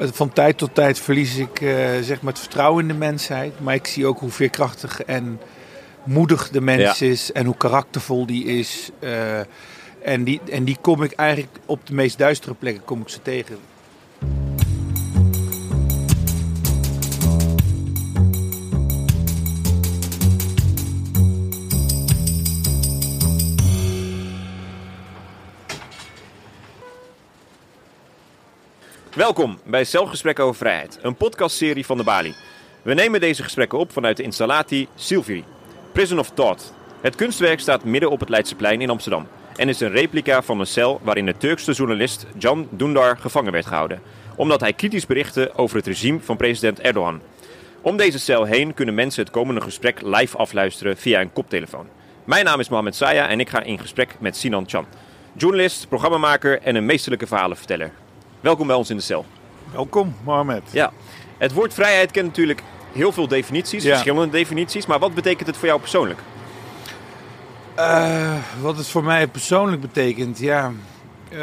van tijd tot tijd verlies ik uh, zeg maar het vertrouwen in de mensheid. Maar ik zie ook hoe veerkrachtig en moedig de mens is en hoe karaktervol die is. Uh, en, die, en die kom ik eigenlijk op de meest duistere plekken kom ik ze tegen. Welkom bij Zelfgesprekken over Vrijheid, een podcastserie van de Bali. We nemen deze gesprekken op vanuit de installatie Silviri, Prison of Thought. Het kunstwerk staat midden op het Leidseplein in Amsterdam en is een replica van een cel waarin de Turkse journalist Can Dündar gevangen werd gehouden, omdat hij kritisch berichtte over het regime van president Erdogan. Om deze cel heen kunnen mensen het komende gesprek live afluisteren via een koptelefoon. Mijn naam is Mohamed Saya en ik ga in gesprek met Sinan Chan, journalist, programmamaker en een meesterlijke verhalenverteller. Welkom bij ons in de cel. Welkom, Mohamed. Ja, het woord vrijheid kent natuurlijk heel veel definities, verschillende definities. Maar wat betekent het voor jou persoonlijk? Uh, wat het voor mij persoonlijk betekent, ja. Uh,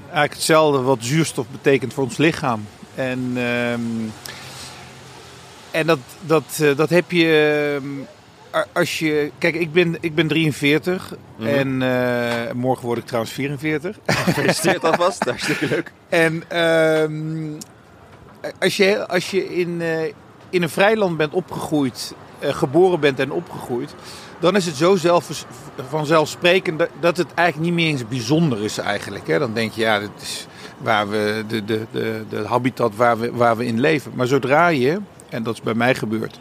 eigenlijk hetzelfde wat zuurstof betekent voor ons lichaam. En, uh, en dat, dat, uh, dat heb je ehm, als je. Kijk, ik ben, ik ben 43 mm -hmm. en uh, morgen word ik trouwens 44. Gefeliciteerd alvast, hartstikke leuk. En uh, als je, als je in, uh, in een vrij land bent opgegroeid, uh, geboren bent en opgegroeid, dan is het zo zelf, vanzelfsprekend dat, het eigenlijk niet meer eens bijzonder is eigenlijk. Hè? Dan denk je, ja, dat is waar we, de, de, de, de habitat waar we, waar we in leven. Maar zodra je, en dat is bij mij gebeurd,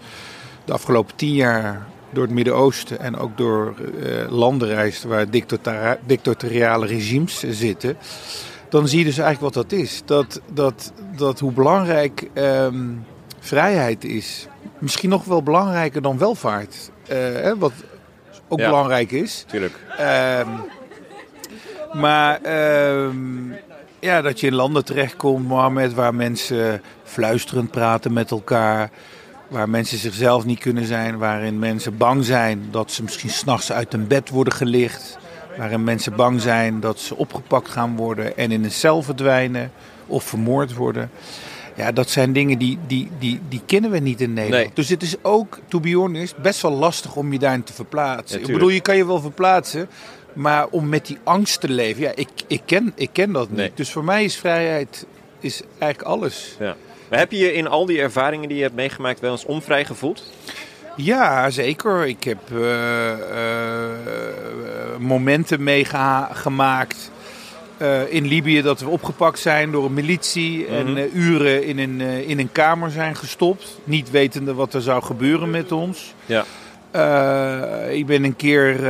de afgelopen tien jaar door het Midden-Oosten en ook door uh, landen reist waar dictatoriale regimes zitten, dan zie je dus eigenlijk wat dat is. Dat, dat, dat hoe belangrijk um, vrijheid is. Misschien nog wel belangrijker dan welvaart. Uh, hè, wat ook ja, belangrijk is. Tuurlijk. Um, maar um, ja, dat je in landen terechtkomt, Mohammed, waar mensen fluisterend praten met elkaar. Waar mensen zichzelf niet kunnen zijn, waarin mensen bang zijn dat ze misschien s'nachts uit hun bed worden gelicht. Waarin mensen bang zijn dat ze opgepakt gaan worden en in een cel verdwijnen of vermoord worden. Ja, dat zijn dingen die, die, die, die kennen we niet in Nederland. Nee. Dus het is ook, to be honest, best wel lastig om je daarin te verplaatsen. Ja, ik bedoel, je kan je wel verplaatsen, maar om met die angst te leven, ja, ik, ik, ken, ik ken dat niet. Nee. Dus voor mij is vrijheid is eigenlijk alles. Ja. Maar heb je je in al die ervaringen die je hebt meegemaakt wel eens onvrij gevoeld? Ja, zeker. Ik heb uh, uh, momenten meegemaakt uh, in Libië dat we opgepakt zijn door een militie mm -hmm. en uren in een, in een kamer zijn gestopt. Niet wetende wat er zou gebeuren met ons. Ja. ik ben een keer,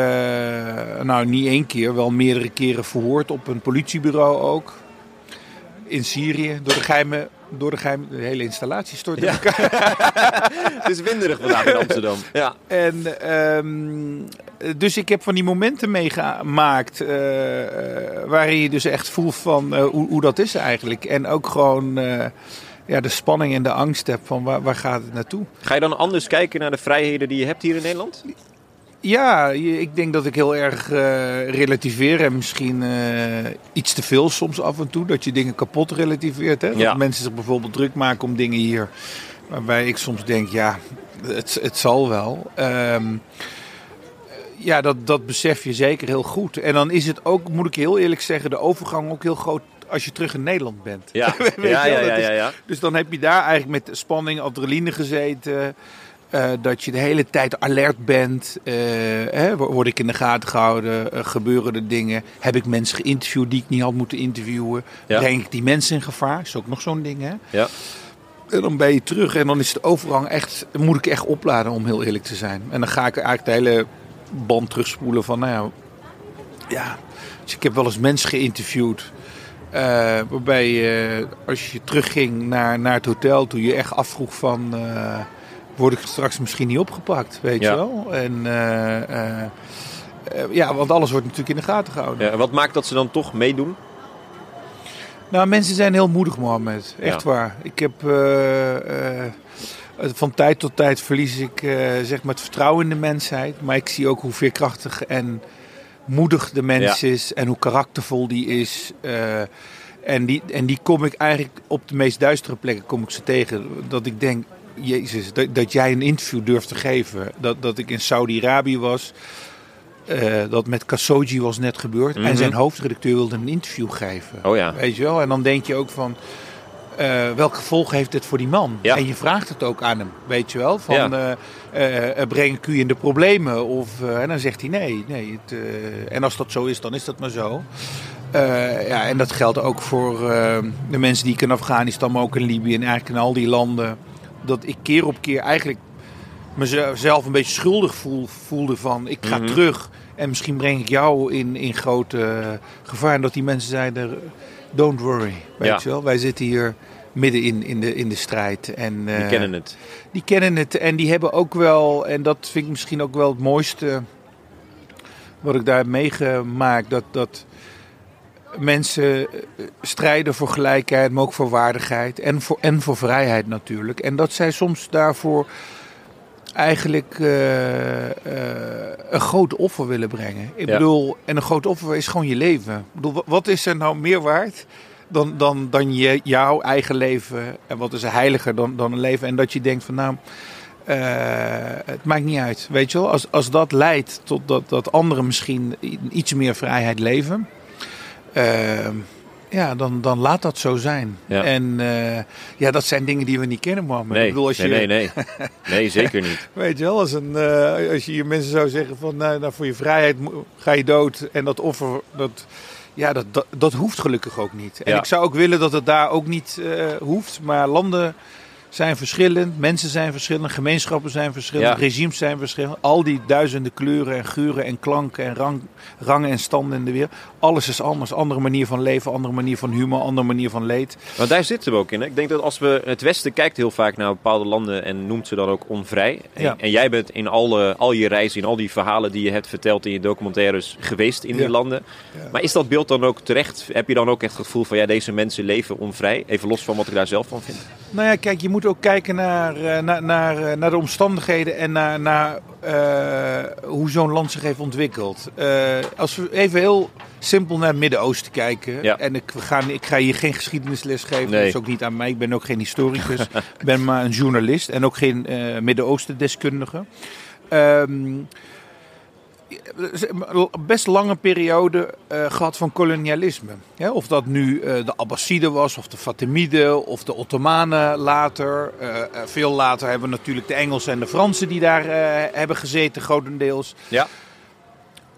nou niet één keer, wel meerdere keren verhoord op een politiebureau ook. In Syrië door de geheime door de geheim, de hele installatie stort Ja. Het is winderig vandaag in Amsterdam. Ja. En um, dus ik heb van die momenten meegemaakt uh, waarin je dus echt voelt van uh, hoe, hoe, dat is eigenlijk. En ook gewoon uh, ja, de spanning en de angst hebt van waar, waar gaat het naartoe. Ga je dan anders kijken naar de vrijheden die je hebt hier in Nederland? Ja, ik denk dat ik heel erg uh, relativeer en misschien uh, iets te veel soms af en toe. Dat je dingen kapot relativeert. Hè? Dat Ja. mensen zich bijvoorbeeld druk maken om dingen hier. Waarbij ik soms denk, ja, het, het zal wel. Um, ja, dat, dat besef je zeker heel goed. En dan is het ook, moet ik heel eerlijk zeggen, de overgang ook heel groot als je terug in Nederland bent. Ja, ja, ja, ja, ja. Dus dan heb je daar eigenlijk met spanning, adrenaline gezeten. Eh, dat je de hele tijd alert bent. Eh, hè, wo- word ik in de gaten gehouden? Eh, gebeuren er dingen? Heb ik mensen geïnterviewd die ik niet had moeten interviewen? Ja. Breng ik die mensen in gevaar? Is ook nog zo'n ding, hè? Ja. En dan ben je terug en dan is de overgang echt, moet ik echt opladen om heel eerlijk te zijn. En dan ga ik eigenlijk de hele band terugspoelen van, nou ja, ja. Dus ik heb wel eens mensen geïnterviewd. waarbij je, als je terugging naar, naar het hotel, toen je echt afvroeg van, word ik straks misschien niet opgepakt, weet Ja. je wel? En eh, eh, eh, ja, want alles wordt natuurlijk in de gaten gehouden. Ja, wat maakt dat ze dan toch meedoen? Nou, mensen zijn heel moedig, Mohammed. Echt Ja. waar. Ik heb van tijd tot tijd verlies ik zeg maar het vertrouwen in de mensheid. Maar ik zie ook hoe veerkrachtig en moedig de mens Ja. is en hoe karaktervol die is. En die, en die kom ik eigenlijk op de meest duistere plekken kom ik ze tegen. Dat ik denk, Jezus, dat, dat jij een interview durft te geven. Dat, dat ik in Saudi-Arabië was. eh, dat met Khashoggi was net gebeurd. Mhm. En zijn hoofdredacteur wilde een interview geven. Oh ja. Weet je wel? En dan denk je ook van... eh welke gevolgen heeft dit voor die man? Ja. En je vraagt het ook aan hem, weet je wel? Van, Ja. breng ik u in de problemen? Of, eh, en dan zegt hij nee. nee het, en als dat zo is, dan is dat maar zo. Ja, en dat geldt ook voor de mensen die ik in Afghanistan, maar ook in Libië en eigenlijk in al die landen. Dat ik keer op keer eigenlijk mezelf een beetje schuldig voel, voelde van ik ga Mhm. terug en misschien breng ik jou in, in grote eh, gevaar. En dat die mensen zeiden, don't worry, weet Ja. je wel. Wij zitten hier midden in, in, de, in de strijd. En, Die eh, kennen het. die kennen het en die hebben ook wel, en dat vind ik misschien ook wel het mooiste wat ik daar heb meegemaakt, dat, dat mensen eh, strijden voor gelijkheid, maar ook voor waardigheid en voor, en voor vrijheid natuurlijk. En dat zij soms daarvoor eigenlijk eh, eh, een groot offer willen brengen. Ik Ja. bedoel, en een groot offer is gewoon je leven. Ik bedoel, wa- wat is er nou meer waard dan, dan, dan je, jouw eigen leven? En wat is er heiliger dan, dan een leven? En dat je denkt van nou, het maakt niet uit. Weet je wel, als, als dat leidt tot dat, dat anderen misschien iets meer vrijheid leven... eh, ja, dan, dan laat dat zo zijn. Ja. En eh, ja, dat zijn dingen die we niet kennen, man. Nee, ik bedoel, als je, nee, nee, nee. Nee, zeker niet. Weet je wel, als, een, eh, als je hier mensen zou zeggen van nou, nou, voor je vrijheid ga je dood en dat offer, dat, ja, dat, dat, dat hoeft gelukkig ook niet. En Ja. ik zou ook willen dat het daar ook niet eh, hoeft, maar landen zijn verschillend, mensen zijn verschillend, gemeenschappen zijn verschillend, Ja. regimes zijn verschillend. Al die duizenden kleuren en geuren en klanken en rang, rangen en standen in de wereld. Alles is anders, andere manier van leven, andere manier van humor, andere manier van leed. Want daar zitten we ook in. Hè? Ik denk dat als we het Westen kijkt heel vaak naar bepaalde landen en noemt ze dan ook onvrij. En, Ja. en jij bent in alle, al je reizen, in al die verhalen die je hebt verteld in je documentaires geweest in die landen. Ja. Maar is dat beeld dan ook terecht? Heb je dan ook echt het gevoel van ja, deze mensen leven onvrij? Even los van wat ik daar zelf van vind. Nou ja, kijk, je moet ook kijken naar, eh, naar, naar, eh, naar de omstandigheden en naar, naar eh, hoe zo'n land zich heeft ontwikkeld. Als we even heel simpel naar het Midden-Oosten kijken. Ja. En ik, we gaan, ik ga hier geen geschiedenisles geven. Nee. Dat is ook niet aan mij. Ik ben ook geen historicus. Ik ben maar een journalist en ook geen Midden-Oosten deskundige. Ehm, best lange periode eh, gehad van kolonialisme. Of dat nu eh, de Abbasiden was, of de Fatimiden, of de Ottomanen later. Eh, eh, veel later hebben we natuurlijk de Engelsen en de Fransen die daar eh, hebben gezeten, grotendeels. Ja.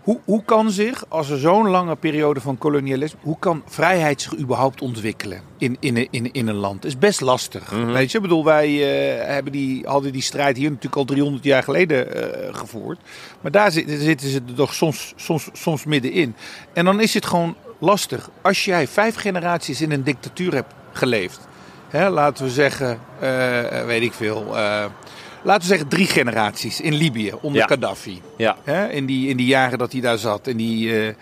Hoe, hoe kan zich, als er zo'n lange periode van kolonialisme, hoe kan vrijheid zich überhaupt ontwikkelen in, in, een- in, in een land? is best lastig. Mhm. Weet je, ik bedoel, wij eh, hebben die, hadden die strijd hier natuurlijk al 300 jaar geleden eh, gevoerd. Maar daar zitten, zitten ze toch soms, soms, soms middenin. En dan is het gewoon lastig. Als jij vijf generaties in een dictatuur hebt geleefd, hè, laten we zeggen, eh, weet ik veel. Laten we zeggen drie generaties in Libië onder Ja. Gaddafi Ja. hè, in, die, in die jaren dat hij daar zat. En die, eh,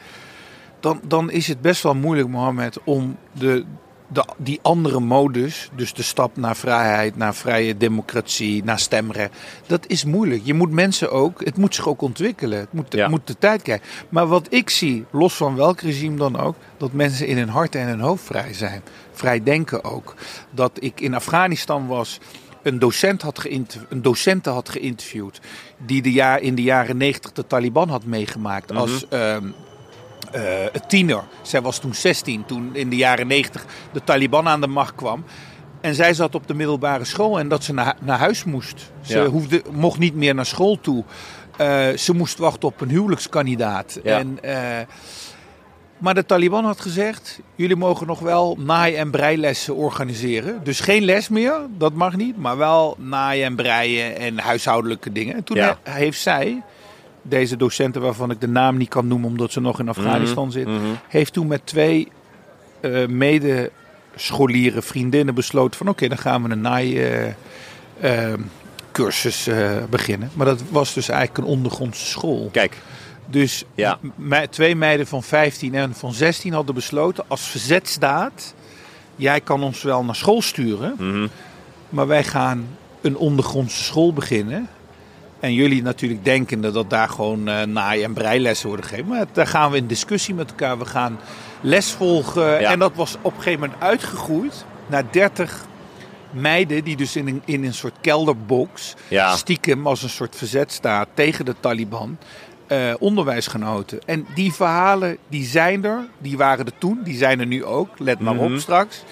dan, dan is het best wel moeilijk, Mohammed, om de, de, die andere modus, dus de stap naar vrijheid, naar vrije democratie, naar stemrecht, dat is moeilijk. Je moet mensen ook, het moet zich ook ontwikkelen. Het moet, Ja. moet de tijd krijgen. Maar wat ik zie, los van welk regime dan ook, dat mensen in hun hart en hun hoofd vrij zijn. Vrij denken ook. Dat ik in Afghanistan was een docent had een docente had geïnterviewd die de jaar, in de jaren negentig de Taliban had meegemaakt als ehm, eh, tiener. Zij was toen 16 toen in de jaren 90 de Taliban aan de macht kwam. En zij zat op de middelbare school en dat ze naar, naar huis moest. Ze Ja. hoefde, mocht niet meer naar school toe. Eh, ze moest wachten op een huwelijkskandidaat. Ja. En, eh, maar de Taliban had gezegd: jullie mogen nog wel naai- en breilessen organiseren. Dus geen les meer, dat mag niet. Maar wel naaien en breien en huishoudelijke dingen. En toen Ja. heeft zij, deze docenten waarvan ik de naam niet kan noemen omdat ze nog in Afghanistan Mhm, zit, mhm. heeft toen met twee eh medescholieren, vriendinnen besloten van oké, dan gaan we een naai-cursus beginnen. Maar dat was dus eigenlijk een ondergrondse school. Kijk, Dus Ja. me- twee meiden van 15 en van 16 hadden besloten als verzetsdaad, jij kan ons wel naar school sturen, mhm. maar wij gaan een ondergrondse school beginnen. En jullie natuurlijk denkende dat daar gewoon uh, naai- en breilessen worden gegeven. Maar daar gaan we in discussie met elkaar. We gaan les volgen. Ja. En dat was op een gegeven moment uitgegroeid naar 30 meiden die dus in een, in een soort kelderbox Ja. stiekem als een soort verzet staat tegen de Taliban. Eh, onderwijs genoten. En die verhalen, die zijn er. Die waren er toen, die zijn er nu ook. Let maar Mhm. op straks.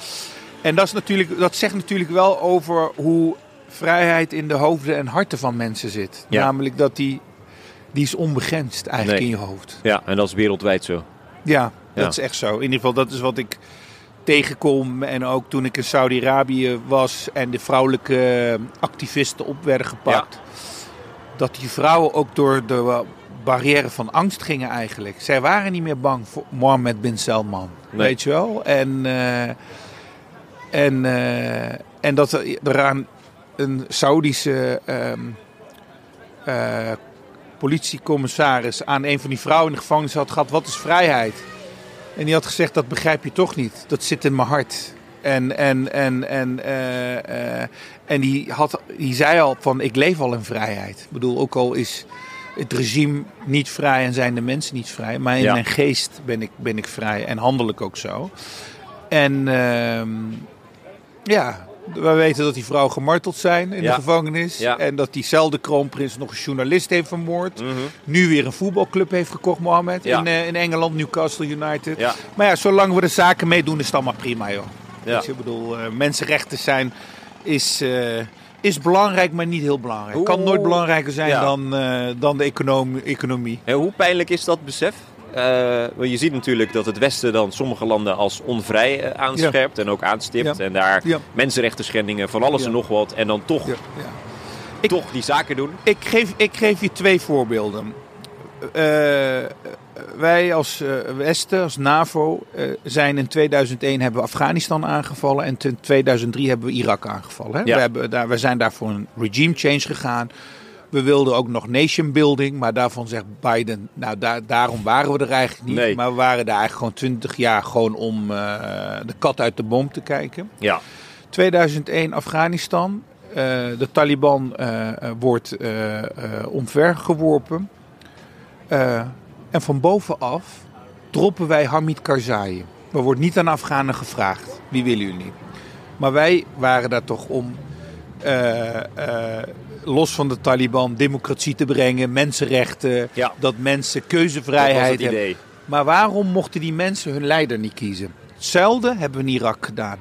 En dat, is natuurlijk, dat zegt natuurlijk wel over hoe vrijheid in de hoofden en harten van mensen zit. Ja. Namelijk dat die, die is onbegrensd eigenlijk Nee. in je hoofd. Ja, en dat is wereldwijd zo. Ja, dat is echt zo. In ieder geval, dat is wat ik tegenkom. En ook toen ik in Saudi-Arabië was en de vrouwelijke activisten op werden gepakt. Dat die vrouwen ook door de barrière van angst gingen eigenlijk. Zij waren niet meer bang voor Mohammed bin Salman. Nee. Weet je wel? En, eh, en, eh, en dat er eraan een Saudische ehm, eh, politiecommissaris aan een van die vrouwen in de gevangenis had gehad: wat is vrijheid? En die had gezegd: dat begrijp je toch niet. Dat zit in mijn hart. En, en, en, en, en die, had, die zei al van ik leef al in vrijheid. Ik bedoel, ook al is het regime niet vrij en zijn de mensen niet vrij. Maar in Ja. mijn geest ben ik, ben ik vrij en handel ik ook zo. En ehm, ja, we weten dat die vrouwen gemarteld zijn in Ja. de gevangenis. Ja. En dat diezelfde kroonprins nog een journalist heeft vermoord. Mhm. Nu weer een voetbalclub heeft gekocht, Mohammed. Ja. In, eh, in Engeland, Newcastle United. Maar ja, zolang we de zaken meedoen is het allemaal prima, joh. Je, ik bedoel, eh, mensenrechten zijn is, eh, is belangrijk, maar niet heel belangrijk. Hoe- Kan nooit belangrijker zijn Ja. dan, eh, dan de economie. economie. En hoe pijnlijk is dat besef? Want je ziet natuurlijk dat het Westen dan sommige landen als onvrij eh, aanscherpt en ook aanstipt. Ja. En daar mensenrechten schendingen, van alles en nog wat. En dan toch, Ja, ja. Ik- toch die zaken doen. Ik, geef, ik geef je twee voorbeelden. Wij als eh, Westen, als NAVO, eh, zijn in 2001 hebben we Afghanistan aangevallen en in 2003 hebben we Irak aangevallen. Hè? Ja. We, hebben daar, we zijn daar voor een regime change gegaan. We wilden ook nog nation building, maar daarvan zegt Biden, nou daar, daarom waren we er eigenlijk niet. Nee. Maar we waren daar eigenlijk gewoon 20 jaar gewoon om eh, de kat uit de boom te kijken. Ja, 2001 Afghanistan. De Taliban eh, wordt omvergeworpen. En van bovenaf droppen wij Hamid Karzai. Er wordt niet aan Afghanen gevraagd. Wie willen jullie? Maar wij waren daar toch om, eh, eh, los van de Taliban, democratie te brengen, mensenrechten, Ja. dat mensen dat keuzevrijheid het hebben. idee. Maar waarom mochten die mensen hun leider niet kiezen? Hetzelfde hebben we in Irak gedaan.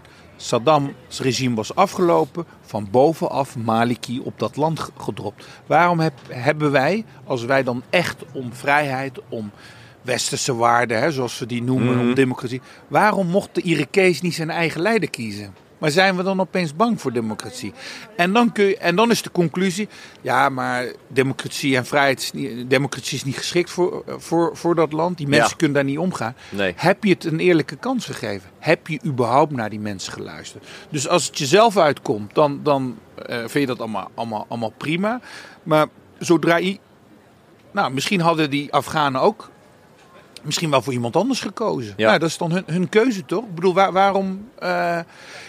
Saddam's regime was afgelopen, van bovenaf Maliki op dat land ge- gedropt. Waarom heb- hebben wij, als wij dan echt om vrijheid, om westerse waarden, hè, zoals ze die noemen, Mhm. om democratie. Waarom mocht de Irakees niet zijn eigen leider kiezen? Maar zijn we dan opeens bang voor democratie? En dan, kun je, en dan is de conclusie: ja, maar democratie en vrijheid is niet, democratie is niet geschikt voor, voor, voor dat land. Die mensen Ja. kunnen daar niet omgaan. Nee. Heb je het een eerlijke kans gegeven? Heb je überhaupt naar die mensen geluisterd? Dus als het jezelf uitkomt, dan, dan eh, vind je dat allemaal, allemaal, allemaal prima. Maar zodra je. Nou, misschien hadden die Afghanen ook. Misschien wel voor iemand anders gekozen. Ja. Nou, dat is dan hun, hun keuze toch? Ik bedoel, waar- waarom. eh,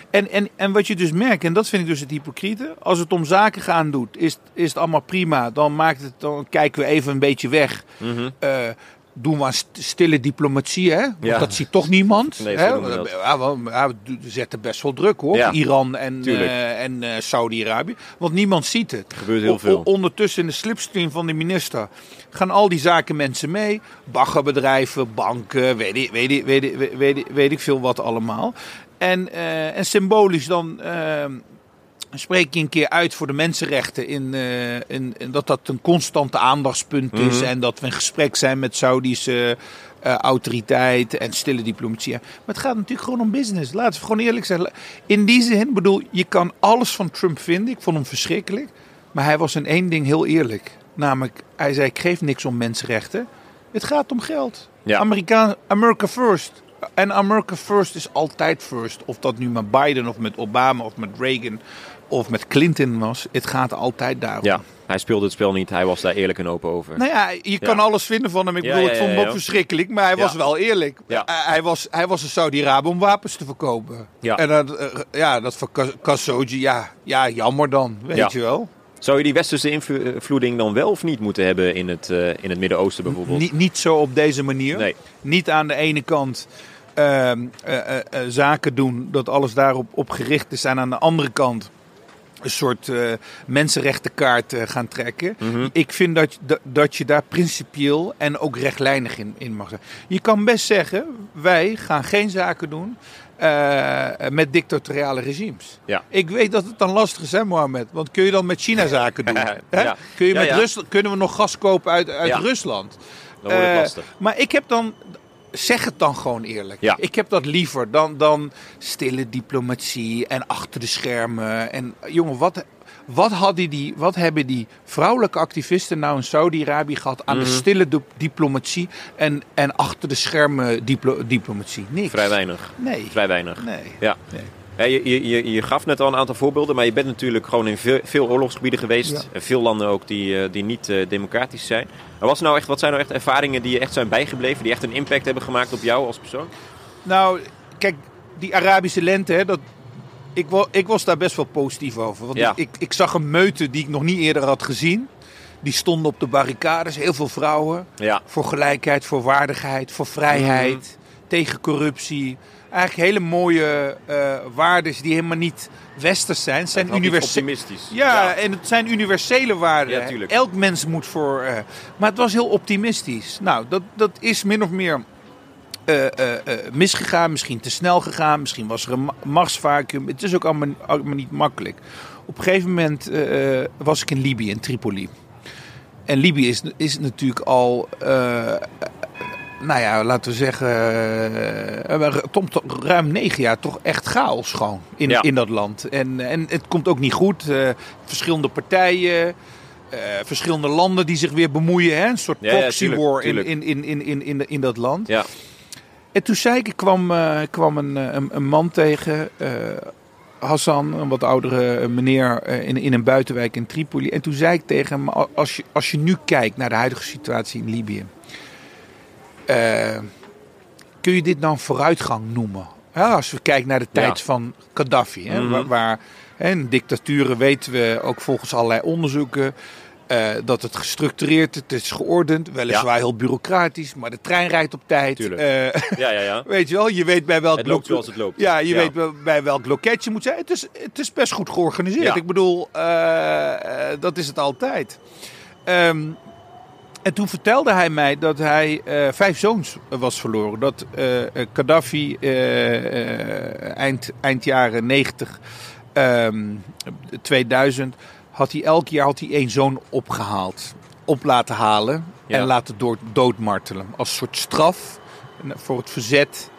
en, en, en wat je dus merkt, en dat vind ik dus het hypocriete. Als het om zaken gaan doet, is, is het allemaal prima. Dan, maakt het, dan kijken we even een beetje weg. Mhm. Eh, doen we aan st- stille diplomatie, hè? Want Ja. dat ziet toch niemand. Nee, hè? we zetten best wel druk hoor. Ja. Iran en, eh, en eh, Saudi-Arabië. Want niemand ziet het. Er gebeurt heel O- veel. ondertussen in de slipstream van de minister gaan al die zaken mensen mee. Baggerbedrijven, banken, weet ik, weet ik, weet ik, weet ik, weet ik, veel wat allemaal. En, eh, en symbolisch dan eh, spreek je een keer uit voor de mensenrechten. In, eh, in, in dat dat een constante aandachtspunt is. Mhm. En dat we in gesprek zijn met Saudische eh, autoriteit en stille diplomatie. Maar het gaat natuurlijk gewoon om business. Laten we gewoon eerlijk zijn. In die zin, bedoel, je kan alles van Trump vinden. Ik vond hem verschrikkelijk. Maar hij was in één ding heel eerlijk. Namelijk, hij zei: Ik geef niks om mensenrechten. Het gaat om geld. Ja. Amerika, America first. En America first is altijd first. Of dat nu met Biden of met Obama of met Reagan of met Clinton was. Het gaat altijd daarom. Ja, hij speelde het spel niet. Hij was daar eerlijk en open over. Nou ja, je kan Ja. alles vinden van hem. Ik Ja, bedoel, ja, ik vond hem ja, ook ja. verschrikkelijk. Maar hij Ja. was wel eerlijk. Ja. Hij- was, hij was een Saudi-Arabië om wapens te verkopen. Ja. En dat, eh, ja, dat van Khashoggi, ja, ja, jammer dan. Weet Ja. je wel. Zou je die westerse invloeding dan wel of niet moeten hebben in het, eh, in het Midden-Oosten bijvoorbeeld? Niet, niet zo op deze manier. Nee. Niet aan de ene kant ehm, eh, eh, eh, zaken doen dat alles daarop op gericht is. En aan de andere kant een soort eh, mensenrechtenkaart eh, gaan trekken. Mhm. Ik vind dat, dat, dat je daar principieel en ook rechtlijnig in, in mag zijn. Je kan best zeggen, wij gaan geen zaken doen eh, met dictatoriale regimes. Ja. Ik weet dat het dan lastig is, hè, Mohammed? Want kun je dan met China zaken doen? Hè? Ja. Kun je Ja, met. Rusland, kunnen we nog gas kopen uit, uit Ja. Rusland? Dan wordt het lastig. Maar ik heb dan. Zeg het dan gewoon eerlijk. Ja. Ik heb dat liever dan, dan stille diplomatie en achter de schermen. En jongen, wat, wat, hadden die, wat hebben die vrouwelijke activisten nou in Saudi-Arabië gehad aan Mhm. de stille di- diplomatie en, en achter de schermen diplo- diplomatie? Niks. Vrij weinig. Nee. Vrij weinig. Nee. Ja. Nee. Ja, je, je, je- gaf net al een aantal voorbeelden, maar je bent natuurlijk gewoon in veel, veel oorlogsgebieden geweest. Ja. En veel landen ook die, eh, die niet eh, democratisch zijn. Maar nou echt, wat zijn nou echt ervaringen die je echt zijn bijgebleven, die echt een impact hebben gemaakt op jou als persoon? Nou, kijk, die Arabische lente, hè, dat, ik, ik was daar best wel positief over. Want Ja. ik, ik, zag een meute die ik nog niet eerder had gezien. Die stonden op de barricades, heel veel vrouwen. Ja. Voor gelijkheid, voor waardigheid, voor vrijheid, Mhm. tegen corruptie. Eigenlijk hele mooie eh waarden die helemaal niet westers zijn. Het zijn optimistisch. Ja, en het zijn universele waarden. Ja. Elk mens moet voor. eh, maar het was heel optimistisch. Nou, dat, dat is min of meer eh, misgegaan. Misschien te snel gegaan. Misschien was er een ma- machtsvacuum. Het is ook allemaal, allemaal niet makkelijk. Op een gegeven moment was ik in Libië, in Tripoli. En Libië is, is natuurlijk al. Nou ja, laten we zeggen, tom- to- ruim negen jaar toch echt chaos gewoon in, Ja. in dat land. En, en het komt ook niet goed. Eh, verschillende partijen, verschillende landen die zich weer bemoeien. Hè? Een soort Ja, proxy war in, in, in, in, in, in, in dat land. Ja. En toen zei ik, ik kwam, kwam een, een, een man tegen, Hassan, een wat oudere meneer in, in een buitenwijk in Tripoli. En toen zei ik tegen hem, "Al- als je, als je nu kijkt naar de huidige situatie in Libië, eh, kun je dit dan vooruitgang noemen? Ja, als we kijken naar de tijd Ja. van Gaddafi, hè, Mhm. waar, waar hè, dictaturen weten we ook volgens allerlei onderzoeken eh, dat het gestructureerd is, het is geordend, weliswaar heel bureaucratisch, maar de trein rijdt op tijd. Eh, Ja, ja, ja. weet je wel, je weet bij welk Het loopt lo- zoals het loopt. Ja, je Ja. weet bij- welk loket je moet zijn. Het is, het is best goed georganiseerd. Ja. Ik bedoel, dat is het altijd. Ehm, en toen vertelde hij mij dat hij eh, vijf zoons was verloren. Dat eh, Gaddafi eh, eind, eind jaren 90, ehm, 2000, had hij elk jaar had hij één zoon opgehaald. Op laten halen Ja. en laten door, doodmartelen. Als soort straf voor het verzet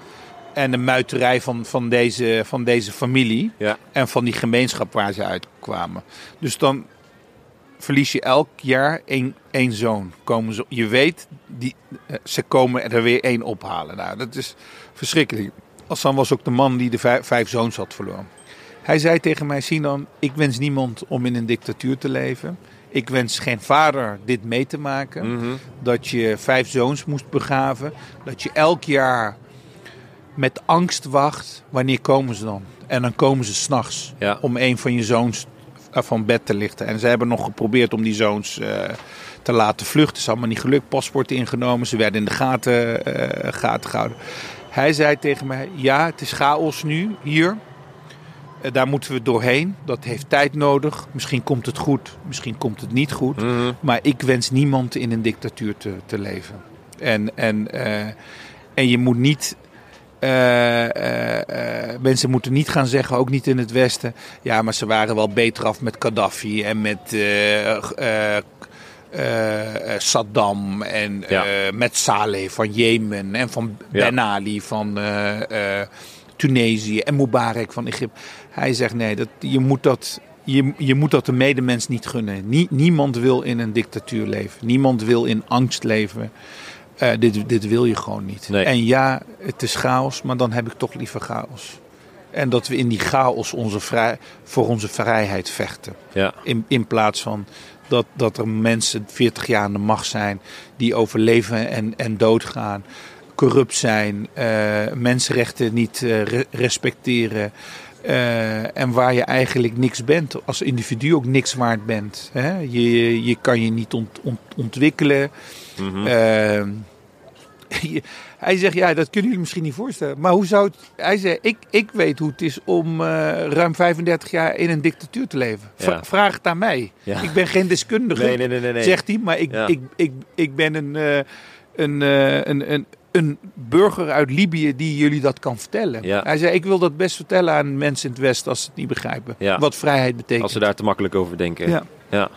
en de muiterij van, van, deze, van deze familie. Ja. En van die gemeenschap waar ze uitkwamen. Dus dan verlies je elk jaar één, één zoon. Komen ze, je weet, die, eh, ze komen er weer één ophalen. Nou, dat is verschrikkelijk. Hassan was ook de man die de vijf, vijf zoons had verloren. Hij zei tegen mij, Sinan, ik wens niemand om in een dictatuur te leven. Ik wens geen vader dit mee te maken. Mhm. Dat je vijf zoons moest begraven. Dat je elk jaar met angst wacht. Wanneer komen ze dan? En dan komen ze s'nachts Ja. om een van je zoons eh, van bed te lichten. En ze hebben nog geprobeerd om die zoons eh, te laten vluchten. is allemaal niet gelukt. Paspoort ingenomen. Ze werden in de gaten, gaten gehouden. Hij zei tegen mij: Ja, het is chaos nu hier. Eh, Daar moeten we doorheen. Dat heeft tijd nodig. Misschien komt het goed, misschien komt het niet goed. Mhm. Maar ik wens niemand in een dictatuur te, te leven. En, en, eh, en je moet niet. mensen moeten niet gaan zeggen, ook niet in het Westen. Ja, maar ze waren wel beter af met Gaddafi en met Saddam en eh, met Saleh van Jemen en van. Ben Ali van eh, eh, Tunesië en Mubarak van Egypte. Hij zegt nee, dat, je, moet dat, je, je moet dat de medemens niet gunnen. Nie- niemand wil in een dictatuur leven. Niemand wil in angst leven. Eh, dit, dit wil je gewoon niet. Nee. En ja, het is chaos, maar dan heb ik toch liever chaos. En dat we in die chaos onze vrij, voor onze vrijheid vechten. Ja. In, in plaats van dat, dat er mensen 40 jaar aan de macht zijn die over leven en, en dood gaan. Corrupt zijn, eh, mensenrechten niet eh, re- respecteren. Eh, en waar je eigenlijk niks bent, als individu ook niks waard bent. Hè? Je, je kan je niet ont, ont, ontwikkelen. Mhm. Eh, je- hij zegt, ja, dat kunnen jullie misschien niet voorstellen. Maar hoe zou het... Hij zei, ik, ik weet hoe het is om eh, ruim 35 jaar in een dictatuur te leven. Ja. Vraag het aan mij. Ja. Ik ben geen deskundige, Nee, nee, nee, nee. zegt hij. Maar ik, Ja. ik, ik, ik ben een, eh, een, eh, een, een, een burger uit Libië die jullie dat kan vertellen. Ja. Hij zei, ik wil dat best vertellen aan mensen in het Westen als ze het niet begrijpen. Ja. Wat vrijheid betekent. Als ze daar te makkelijk over denken. Ja. ja.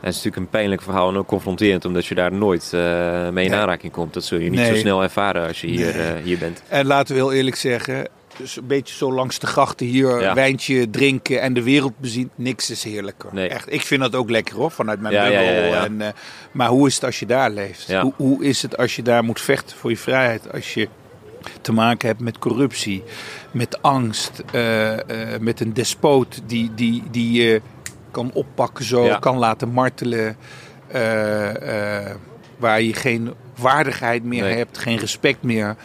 Het is natuurlijk een pijnlijk verhaal en ook confronterend, omdat je daar nooit eh, mee in Nee. aanraking komt. Dat zul je niet Nee. zo snel ervaren als je hier, eh, hier bent. En laten we heel eerlijk zeggen, dus een beetje zo langs de grachten hier, Ja. wijntje drinken en de wereld bezien, niks is heerlijker. Nee. Echt, ik vind dat ook lekker hoor, vanuit mijn Ja, bubbel. ja. En, eh, maar hoe is het als je daar leeft? Hoe, hoe is het als je daar moet vechten voor je vrijheid? Als je te maken hebt met corruptie, met angst, met een despoot die, die, die je kan oppakken zo, Ja. kan laten martelen. eh, eh, waar je geen waardigheid meer Nee. hebt, geen respect meer.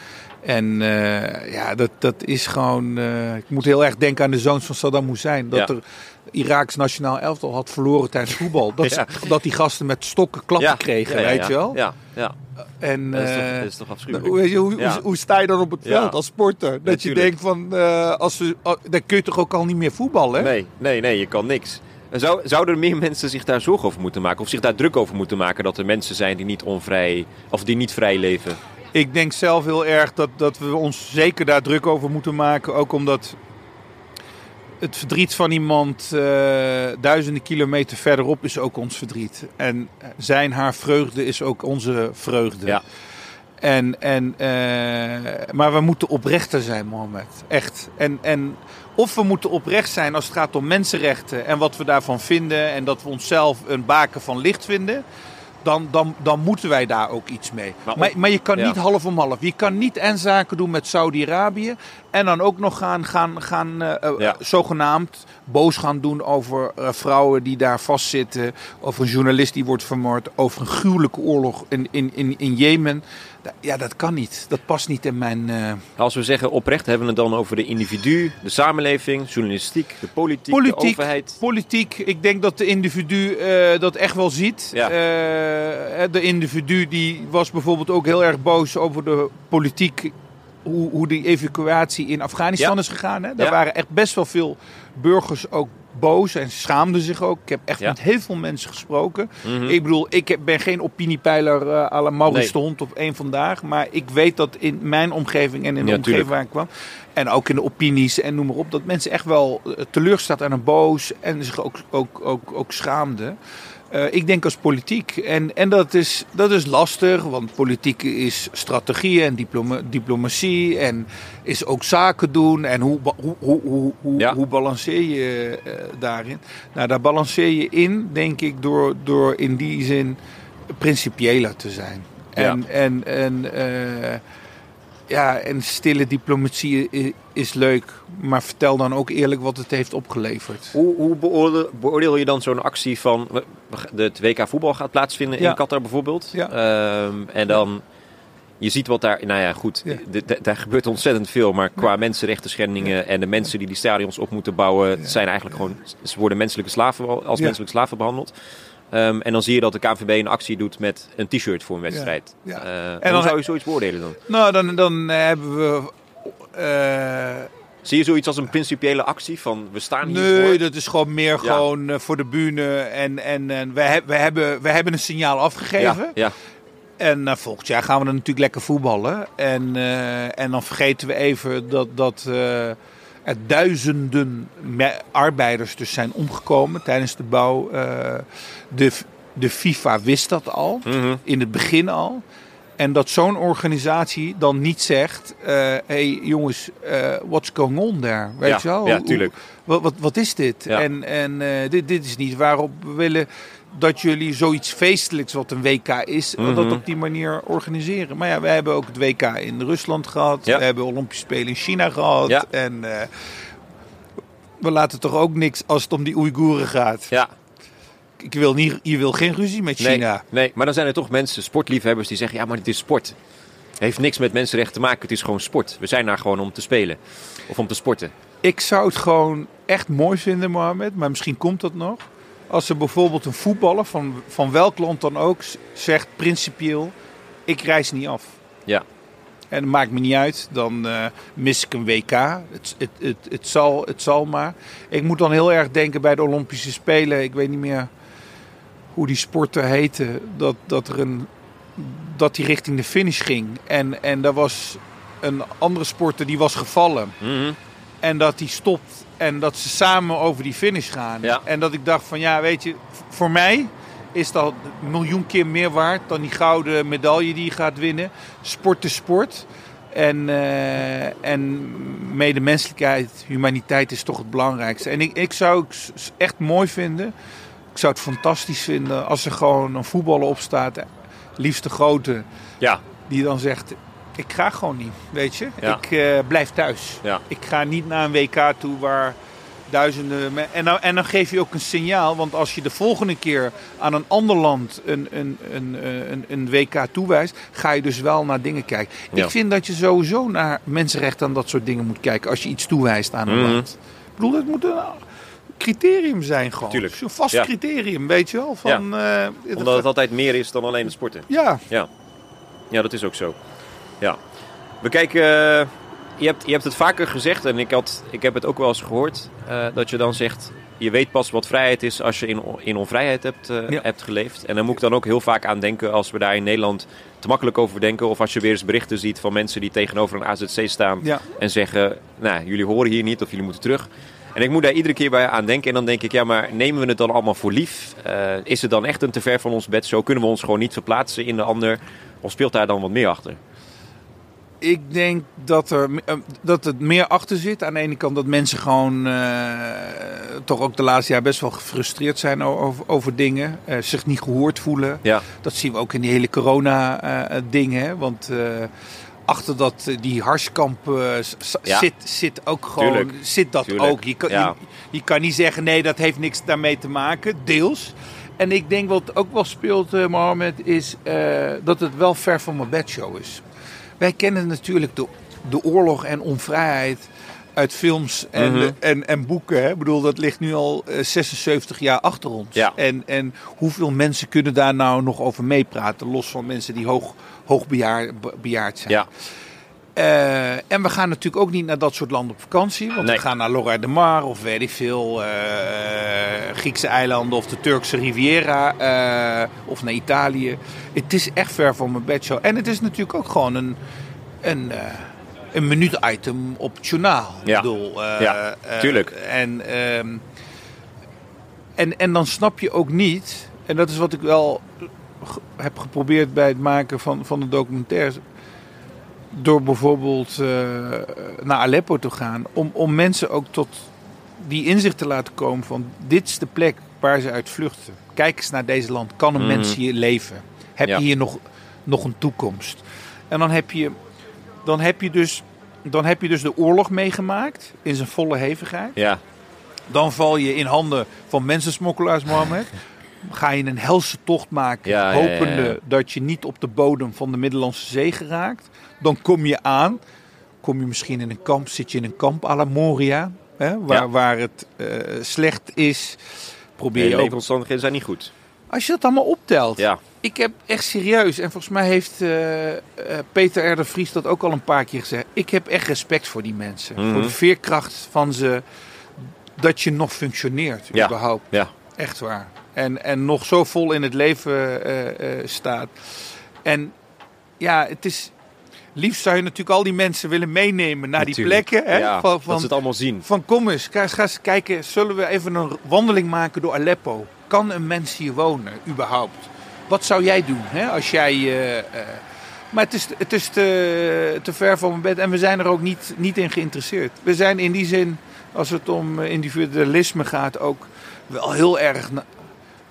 En eh, ja, dat, dat is gewoon. ik moet heel erg denken aan de zoons van Saddam Hussein. Dat Ja. er Iraaks nationaal elftal had verloren tijdens voetbal. Dat, Ja. dat die gasten met stokken klappen kregen, ja, weet je wel. Ja, ja. En, Dat, is toch, dat is toch afschuwelijk. hoe, hoe, hoe, sta je dan op het veld als sporter? Dat je tuurlijk. denkt van, eh, als we, dan kun je toch ook al niet meer voetballen? Nee, nee, nee, je kan niks. Zou, zouden er meer mensen zich daar zorgen over moeten maken? Of zich daar druk over moeten maken dat er mensen zijn die niet onvrij, of die niet vrij leven? Ik denk zelf heel erg dat, dat we ons zeker daar druk over moeten maken. Ook omdat het verdriet van iemand eh, duizenden kilometer verderop is ook ons verdriet. En zijn haar vreugde is ook onze vreugde. Ja. En, en, eh, maar we moeten oprechter zijn, Mohammed. Echt. En, en of we moeten oprecht zijn als het gaat om mensenrechten en wat we daarvan vinden. En dat we onszelf een baken van licht vinden. Dan, dan, dan moeten wij daar ook iets mee. Maar Maar, je kan ja. niet half om half. Je kan niet en zaken doen met Saudi-Arabië. En dan ook nog gaan, gaan, gaan eh, eh, Ja. zogenaamd boos gaan doen over eh, vrouwen die daar vastzitten. Over een journalist die wordt vermoord. Over een gruwelijke oorlog in, in, in, in Jemen. Ja, dat kan niet. Dat past niet in mijn... eh, Als we zeggen oprecht, hebben we het dan over de individu, de samenleving, journalistiek, de politiek, de Politiek. overheid. Politiek, ik denk dat de individu eh, dat echt wel ziet. Ja. Eh, de individu die was bijvoorbeeld ook heel erg boos over de politiek. Hoe, hoe die evacuatie in Afghanistan Ja. is gegaan. Hè? Daar Ja. waren echt best wel veel burgers ook boos en schaamden zich ook. Ik heb echt Ja. met heel veel mensen gesproken. Mhm. Ik bedoel, ik ben geen opiniepeiler eh à la Maurice Nee. de Hond op één vandaag. Maar ik weet dat in mijn omgeving en in de Ja, omgeving tuurlijk. waar ik kwam. En ook in de opinies en noem maar op. Dat mensen echt wel eh, teleurgesteld en boos. En zich ook, ook, ook, ook schaamden. Eh, ik denk als politiek. En, en dat, is, dat is lastig. Want politiek is strategie en diploma, diplomatie. En is ook zaken doen. En hoe, hoe, hoe, hoe, hoe, Ja. hoe balanceer je eh, daarin? Nou, daar balanceer je in, denk ik, door, door in die zin principiëler te zijn. En, en, en, eh, ja, en stille diplomatie is leuk, maar vertel dan ook eerlijk wat het heeft opgeleverd. Hoe, hoe beoordeel, beoordeel je dan zo'n actie van het WK voetbal gaat plaatsvinden Ja. in Qatar bijvoorbeeld? Ja. Ehm, en dan, je ziet wat daar, nou ja goed, Ja. daar gebeurt ontzettend veel. Maar qua mensenrechten schendingen en de mensen die die stadions op moeten bouwen, zijn eigenlijk gewoon, ze worden menselijke slaven, als menselijke slaven behandeld. Ehm, en dan zie je dat de KNVB een actie doet met een t-shirt voor een wedstrijd. Ja. Eh, En hoe dan- zou je zoiets beoordelen dan? Nou, dan, dan eh, hebben we. eh, Zie je zoiets als een principiële actie van we staan hier nee, voor? dat is gewoon meer Ja. gewoon voor de bühne. En, en, en we, we, hebben, we hebben een signaal afgegeven. Ja, En volgend jaar gaan we dan natuurlijk lekker voetballen. En, en dan vergeten we even dat, dat er duizenden arbeiders dus zijn omgekomen tijdens de bouw. Eh, de, de FIFA wist dat al, Mhm. in het begin al. En dat zo'n organisatie dan niet zegt: hé hey, jongens, eh what's going on there? Weet Ja, je wel? ja, Hoe-. Wat, wat, wat is dit? Ja. En, en eh, dit, dit is niet waarop we willen dat jullie zoiets feestelijks wat een WK is, Mhm. dat op die manier organiseren. Maar ja, we hebben ook het WK in Rusland gehad. Ja. We hebben Olympische Spelen in China gehad. Ja. En eh, we laten toch ook niks als het om die Oeigoeren gaat. ja. Ik wil niet, je wil geen ruzie met China. nee, maar dan zijn er toch mensen, sportliefhebbers, die zeggen: ja, maar dit is sport. Het heeft niks met mensenrechten te maken, het is gewoon sport. We zijn daar gewoon om te spelen of om te sporten. Ik zou het gewoon echt mooi vinden, Mohamed, maar misschien komt dat nog. Als er bijvoorbeeld een voetballer van, van welk land dan ook zegt principieel: ik reis niet af. Ja. En dat maakt me niet uit, dan eh, mis ik een WK. Het, het, het, het, zal, het zal maar. Ik moet dan heel erg denken bij de Olympische Spelen. Ik weet niet meer hoe die sporter heette. Dat, dat, er een, dat die richting de finish ging. En, en daar was een andere sporter die was gevallen. Mhm. En dat die stopt en dat ze samen over die finish gaan. Ja. En dat ik dacht van ja, weet je, voor mij is dat een miljoen keer meer waard dan die gouden medaille die je gaat winnen. Sport is sport. En, eh, en medemenselijkheid, humaniteit is toch het belangrijkste. En ik, ik zou het echt mooi vinden. Ik zou het fantastisch vinden als er gewoon een voetballer op staat. Liefst de grote. Ja, Die dan zegt, ik ga gewoon niet, weet je. Ja. Ik eh, blijf thuis. Ja. Ik ga niet naar een WK toe waar duizenden... En dan, en dan geef je ook een signaal. Want als je de volgende keer aan een ander land een, een, een, eh, een, een WK toewijst... ga je dus wel naar dingen kijken. Ja. Ik vind dat je sowieso naar mensenrechten en dat soort dingen moet kijken... als je iets toewijst aan een Mhm. land. Ik bedoel, het moet een criterium zijn gewoon. Tuurlijk. Zo'n vast criterium, weet je wel. Van, eh, omdat het altijd meer is dan alleen het sporten. Ja, Ja, ja dat is ook zo. Ja. We kijken, eh, je, hebt, je hebt het vaker gezegd en ik, had, ik heb het ook wel eens gehoord, eh, dat je dan zegt, je weet pas wat vrijheid is als je in, in onvrijheid hebt, eh, Ja. hebt geleefd. En daar moet ik dan ook heel vaak aan denken als we daar in Nederland te makkelijk over denken. Of als je weer eens berichten ziet van mensen die tegenover een AZC staan ja. en zeggen, nou, jullie horen hier niet of jullie moeten terug. En ik moet daar iedere keer bij aan denken. En dan denk ik, ja, maar nemen we het dan allemaal voor lief? Is het dan echt een te ver van ons bed? Zo kunnen we ons gewoon niet verplaatsen in de ander? Of speelt daar dan wat meer achter? Ik denk dat, er, eh, dat het meer achter zit. Aan de ene kant dat mensen gewoon eh, toch ook de laatste jaar best wel gefrustreerd zijn over, over dingen. eh, zich niet gehoord voelen. Ja, Dat zien we ook in die hele corona-dingen. want achter dat, die harskamp Ja. zit, zit ook gewoon Tuurlijk. zit dat Tuurlijk. ook. Je kan, Ja. je, je kan niet zeggen nee, dat heeft niks daarmee te maken. Deels. En ik denk wat ook wel speelt, Mohammed, is dat het wel ver van mijn bedshow is. Wij kennen natuurlijk de, de oorlog en onvrijheid uit films en, Mhm. en, en boeken. Hè? Ik bedoel, dat ligt nu al eh, 76 jaar achter ons. Ja. En, en hoeveel mensen kunnen daar nou nog over meepraten? Los van mensen die hoog, hoog bejaard, be- bejaard zijn. ja, Eh, en we gaan natuurlijk ook niet naar dat soort landen op vakantie. Want Nee. we gaan naar Lorra de Mar of weet ik veel. eh, Griekse eilanden of de Turkse Riviera. eh, of naar Italië. Het is echt ver van mijn bedshow. En het is natuurlijk ook gewoon een, een, een minuut-item op het journaal. Ja. Ik bedoel, Ja, tuurlijk. en, ehm, en, en dan snap je ook niet... En dat is wat ik wel heb geprobeerd bij het maken van, van de documentaires door bijvoorbeeld eh, naar Aleppo te gaan, om, om mensen ook tot die inzicht te laten komen van dit is de plek waar ze uit vluchten. Kijk eens naar deze land. Kan een Mhm. mens hier leven? Heb Ja. je hier nog, nog een toekomst? En dan heb je, dan heb je, dus, dan heb je dus de oorlog meegemaakt in zijn volle hevigheid. ja, Dan val je in handen van mensensmokkelaars, Mohammed. Ga je een helse tocht maken, Ja, ja, ja, hopende ja. dat je niet op de bodem van de Middellandse Zee geraakt. Dan kom je aan, kom je misschien in een kamp, zit je in een kamp à la Moria, hè, waar, Ja. waar het eh, slecht is. Probeer je leefomstandigheden zijn niet goed. Als je dat allemaal optelt, Ja, ik heb echt serieus, en volgens mij heeft eh, eh, Peter R. de Vries dat ook al een paar keer gezegd. Ik heb echt respect voor die mensen. Mhm. Voor de veerkracht van ze, dat je nog functioneert Ja. überhaupt. ja, Echt waar. En, en nog zo vol in het leven staat. En ja, het is. Liefst zou je natuurlijk al die mensen willen meenemen naar die plekken. Hè? Ja, van, dat van, ze het allemaal zien. van kom eens, ga, eens- ga eens kijken. Zullen we even een wandeling maken door Aleppo? Kan een mens hier wonen, überhaupt? Wat zou jij doen hè, als jij. eh, eh, maar het is, het is te, te ver van mijn bed en we zijn er ook niet, niet in geïnteresseerd. We zijn in die zin, als het om eh, individualisme gaat, ook wel heel erg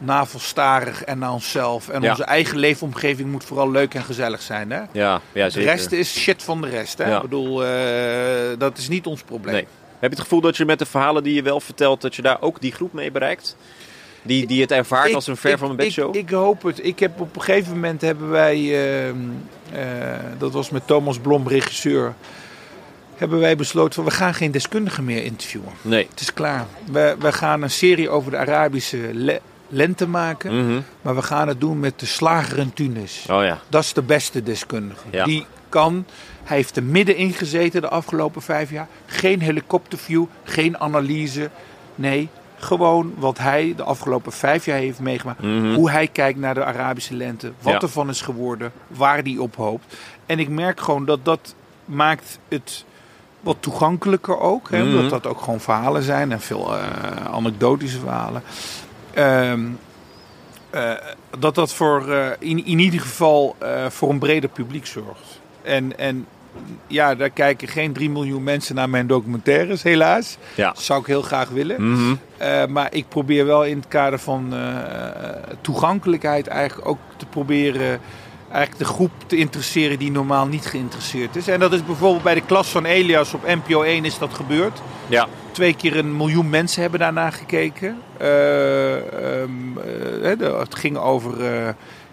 navelstarig en naar onszelf. En Ja. onze eigen leefomgeving moet vooral leuk en gezellig zijn. Hè? Ja, ja De zeker. rest is shit van de rest. Hè? Ja. Ik bedoel, eh, dat is niet ons probleem. Nee. Heb je het gevoel dat je met de verhalen die je wel vertelt, dat je daar ook die groep mee bereikt? Die, die het ervaart Ik- als een ver ik- van een bedshow? Ik, ik hoop het. Ik heb op een gegeven moment hebben wij, ehm, eh, dat was met Thomas Blom, regisseur, hebben wij besloten van we gaan geen deskundigen meer interviewen. Nee. Het is klaar. We, we gaan een serie over de Arabische lente maken. Mhm. Maar we gaan het doen met de slager in Tunis. Oh ja. Dat is de beste deskundige. Ja. Die kan, hij heeft er middenin gezeten de afgelopen vijf jaar. Geen helikopterview, geen analyse. Nee, gewoon wat hij de afgelopen vijf jaar heeft meegemaakt. Mhm. Hoe hij kijkt naar de Arabische lente. Wat Ja. ervan is geworden. Waar die op hoopt. En ik merk gewoon dat dat maakt het wat toegankelijker ook. Hè? Mhm. Dat dat ook gewoon verhalen zijn. En veel eh, anekdotische verhalen. Ehm, eh, dat dat voor, eh, in, in ieder geval eh, voor een breder publiek zorgt. En, en ja, daar kijken geen 3 miljoen mensen naar mijn documentaires, helaas. Ja. Dat zou ik heel graag willen. Mhm. Maar ik probeer wel in het kader van toegankelijkheid eigenlijk ook te proberen eigenlijk de groep te interesseren die normaal niet geïnteresseerd is. En dat is bijvoorbeeld bij de klas van Elias op NPO 1 is dat gebeurd. Ja. Twee keer een miljoen mensen hebben daarna gekeken. Eh, ehm, eh, het ging over eh,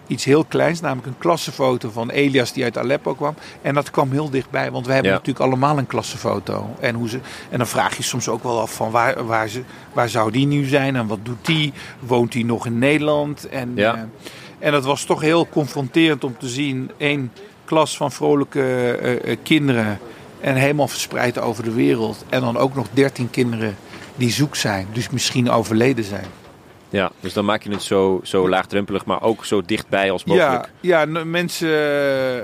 iets heel kleins, namelijk een klassenfoto van Elias die uit Aleppo kwam. En dat kwam heel dichtbij, want we hebben Ja. natuurlijk allemaal een klassenfoto. En, hoe ze, en dan vraag je soms ook wel af van waar, waar, ze, waar zou die nu zijn en wat doet die? Woont hij nog in Nederland? En, Ja. en dat was toch heel confronterend om te zien. één klas van vrolijke kinderen en helemaal verspreid over de wereld. En dan ook nog dertien kinderen die zoek zijn, dus misschien overleden zijn. Ja, dus dan maak je het zo, zo laagdrempelig, maar ook zo dichtbij als mogelijk. Ja, ja mensen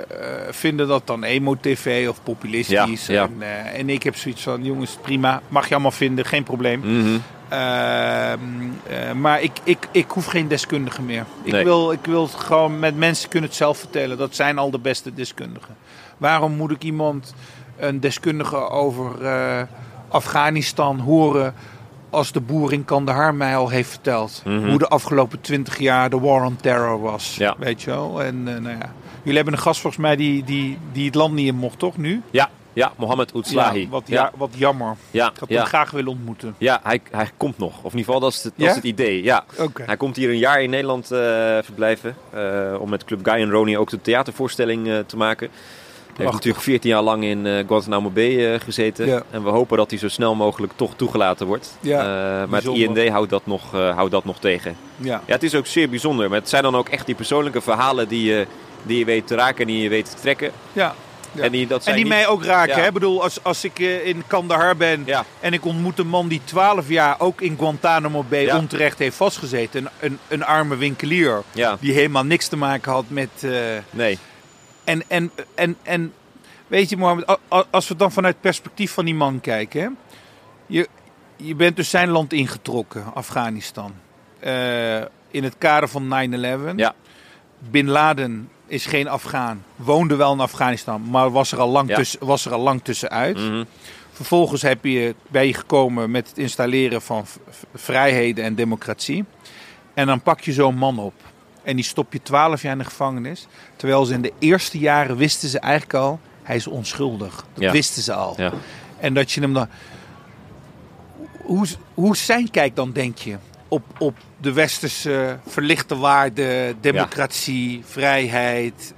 eh, vinden dat dan emo-tv of populistisch. Ja, ja. En, eh, en ik heb zoiets van, jongens, prima, mag je allemaal vinden, geen probleem. Mhm. Ehm, eh, maar ik, ik, ik hoef geen deskundige meer. Ik, Nee. wil, ik wil het gewoon met mensen kunnen het zelf vertellen. Dat zijn al de beste deskundigen. Waarom moet ik iemand, een deskundige over eh, Afghanistan horen... als de boer in Kandahar mij al heeft verteld... Mhm. hoe de afgelopen twintig jaar de war on terror was. Ja. Weet je wel? En eh, nou ja. Jullie hebben een gast volgens mij die, die, die het land niet in mocht, toch, nu? Ja, ja, Mohammed Oetslahi. Ja, wat, ja, wat jammer. ja, Ik had hem graag willen ontmoeten. Ja, hij, hij komt nog. Of in ieder geval, dat is het, dat Ja? is het idee. Ja. Hij komt hier een jaar in Nederland eh, verblijven. om met Club Guy en Ronnie ook de theatervoorstelling te maken. Hij heeft natuurlijk 14 jaar lang in eh, Guantanamo Bay eh, gezeten. Ja. En we hopen dat hij zo snel mogelijk toch toegelaten wordt. Ja, Eh, maar het. IND houdt dat, nog, eh, houdt dat nog tegen. Ja. Ja, het is ook zeer bijzonder. Maar het zijn dan ook echt die persoonlijke verhalen die je, die je weet te raken en die je weet te trekken. Ja. Ja. En die, dat En zijn die niet- mij ook raken. Ja. Hè? Ik bedoel, als, als ik in Kandahar ben Ja. en ik ontmoet een man die 12 jaar ook in Guantanamo Bay Ja. onterecht heeft vastgezeten. Een, een, een arme winkelier Ja, die helemaal niks te maken had met... eh, nee. En, en, en, en weet je Mohammed, als we dan vanuit het perspectief van die man kijken. Hè? Je, je bent dus zijn land ingetrokken, Afghanistan. Eh, in het kader van 9-11. Ja. Bin Laden is geen Afghaan. Woonde wel in Afghanistan, maar was er al lang, Ja. tussen, was er al lang tussenuit. Mhm. Vervolgens heb je, ben je gekomen met het installeren van vrijheden en democratie. En dan pak je zo'n man op. En die stop je 12 jaar in de gevangenis. Terwijl ze in de eerste jaren wisten ze eigenlijk al, hij is onschuldig. Dat Ja. wisten ze al. Ja. En dat je hem dan. Hoe, hoe zijn kijk dan, denk je? Op, op de westerse verlichte waarden, democratie, vrijheid.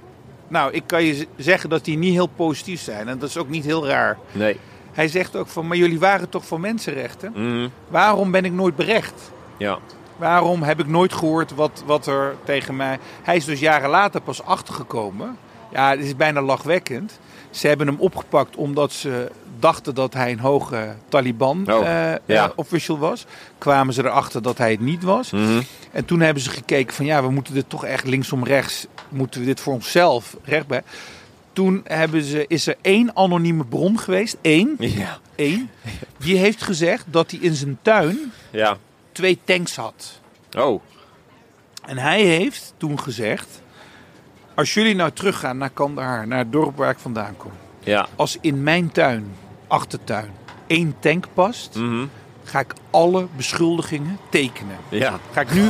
Nou, ik kan je zeggen dat die niet heel positief zijn. En dat is ook niet heel raar. Nee. Hij zegt ook van, maar jullie waren toch voor mensenrechten? Mhm. Waarom ben ik nooit berecht? Ja. Waarom heb ik nooit gehoord wat, wat er tegen mij... Hij is dus jaren later pas achtergekomen. Ja, het is bijna lachwekkend. Ze hebben hem opgepakt omdat ze dachten dat hij een hoge Taliban Oh, eh, ja. eh, was. Kwamen ze erachter dat hij het niet was. Mhm. En toen hebben ze gekeken van ja, we moeten dit toch echt linksom rechts... moeten we dit voor onszelf recht bij... Toen hebben ze, is er één anonieme bron geweest, één, Ja. één, die heeft gezegd dat hij in zijn tuin Ja. Twee tanks had. Oh. En hij heeft toen gezegd: Als jullie nou teruggaan naar Kandahar, naar het dorp waar ik vandaan kom. Ja. Als in mijn tuin, achtertuin, één tank past, Mhm. ga ik alle beschuldigingen tekenen. Ja. Ga ik nu,